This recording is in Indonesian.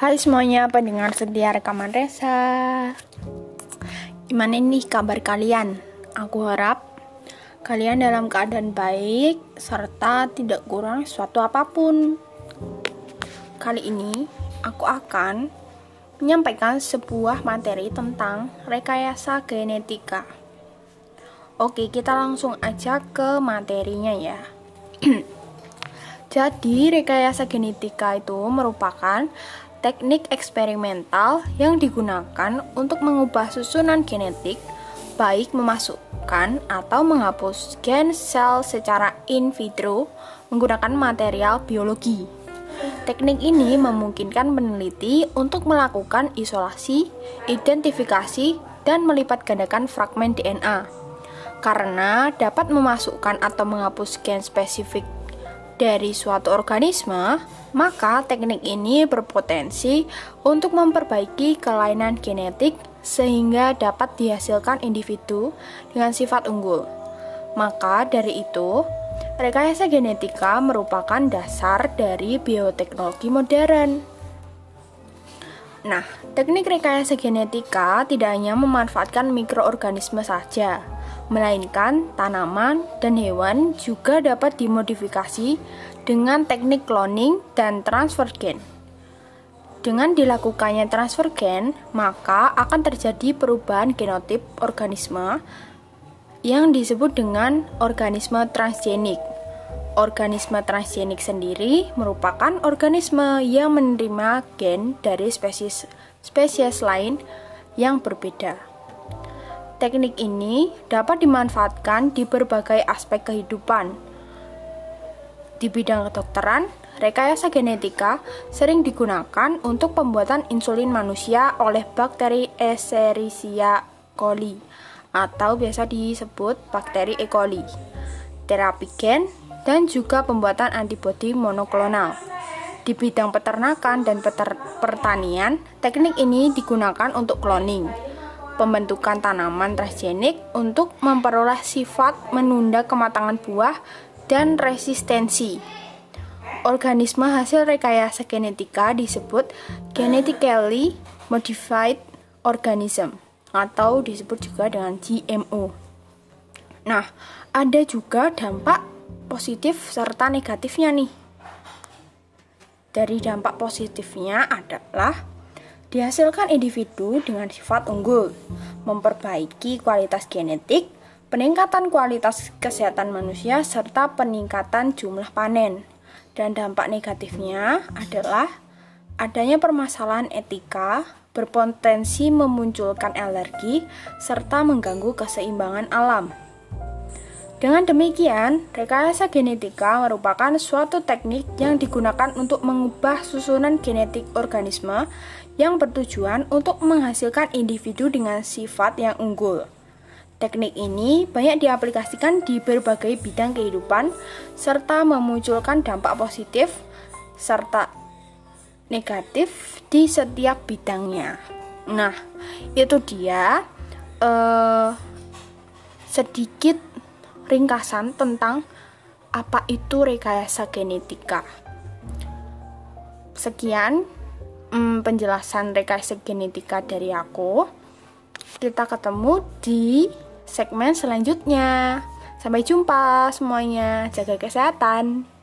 Hai semuanya pendengar setia rekaman Resa Gimana nih kabar kalian? Aku harap kalian dalam keadaan baik serta tidak kurang suatu apa pun. Kali ini aku akan menyampaikan sebuah materi tentang rekayasa genetika. Oke kita langsung aja ke materinya ya. Jadi rekayasa genetika itu merupakan teknik eksperimental yang digunakan untuk mengubah susunan genetik, baik memasukkan atau menghapus gen sel secara in vitro menggunakan material biologi. Teknik ini memungkinkan peneliti untuk melakukan isolasi, identifikasi, dan melipat gandakan fragmen DNA. Karena dapat memasukkan atau menghapus gen spesifik dari suatu organisme, maka teknik ini berpotensi untuk memperbaiki kelainan genetik sehingga dapat dihasilkan individu dengan sifat unggul. Maka dari itu, rekayasa genetika merupakan dasar dari bioteknologi modern. Nah, teknik rekayasa genetika tidak hanya memanfaatkan mikroorganisme saja, melainkan tanaman dan hewan juga dapat dimodifikasi dengan teknik cloning dan transfer gen. Dengan dilakukannya transfer gen, maka akan terjadi perubahan genotip organisme yang disebut dengan organisme transgenik. Organisme transgenik sendiri merupakan organisme yang menerima gen dari spesies spesies lain yang berbeda. Teknik ini dapat dimanfaatkan di berbagai aspek kehidupan. Di bidang kedokteran, rekayasa genetika sering digunakan untuk pembuatan insulin manusia oleh bakteri Escherichia coli atau biasa disebut bakteri E. coli, terapi gen, dan juga pembuatan antibodi monoklonal. Di bidang peternakan dan peter pertanian, teknik ini digunakan untuk cloning pembentukan tanaman transgenik untuk memperoleh sifat menunda kematangan buah dan resistensi. Organisme hasil rekayasa genetika disebut genetically modified organism atau disebut juga dengan GMO. Nah, ada juga dampak positif serta negatifnya nih. Dari dampak positifnya adalah Dihasilkan individu dengan sifat unggul, memperbaiki kualitas genetik, peningkatan kualitas kesehatan manusia, serta peningkatan jumlah panen. Dan dampak negatifnya adalah adanya permasalahan etika, berpotensi memunculkan alergi, serta mengganggu keseimbangan alam. Dengan demikian, rekayasa genetika merupakan suatu teknik yang digunakan untuk mengubah susunan genetik organisme yang bertujuan untuk menghasilkan individu dengan sifat yang unggul. Teknik ini banyak diaplikasikan di berbagai bidang kehidupan serta memunculkan dampak positif serta negatif di setiap bidangnya. Nah, itu dia uh, sedikit ringkasan tentang apa itu rekayasa genetika. Sekian hmm, penjelasan rekayasa genetika dari aku. Kita ketemu di segmen selanjutnya. Sampai jumpa semuanya. Jaga kesehatan.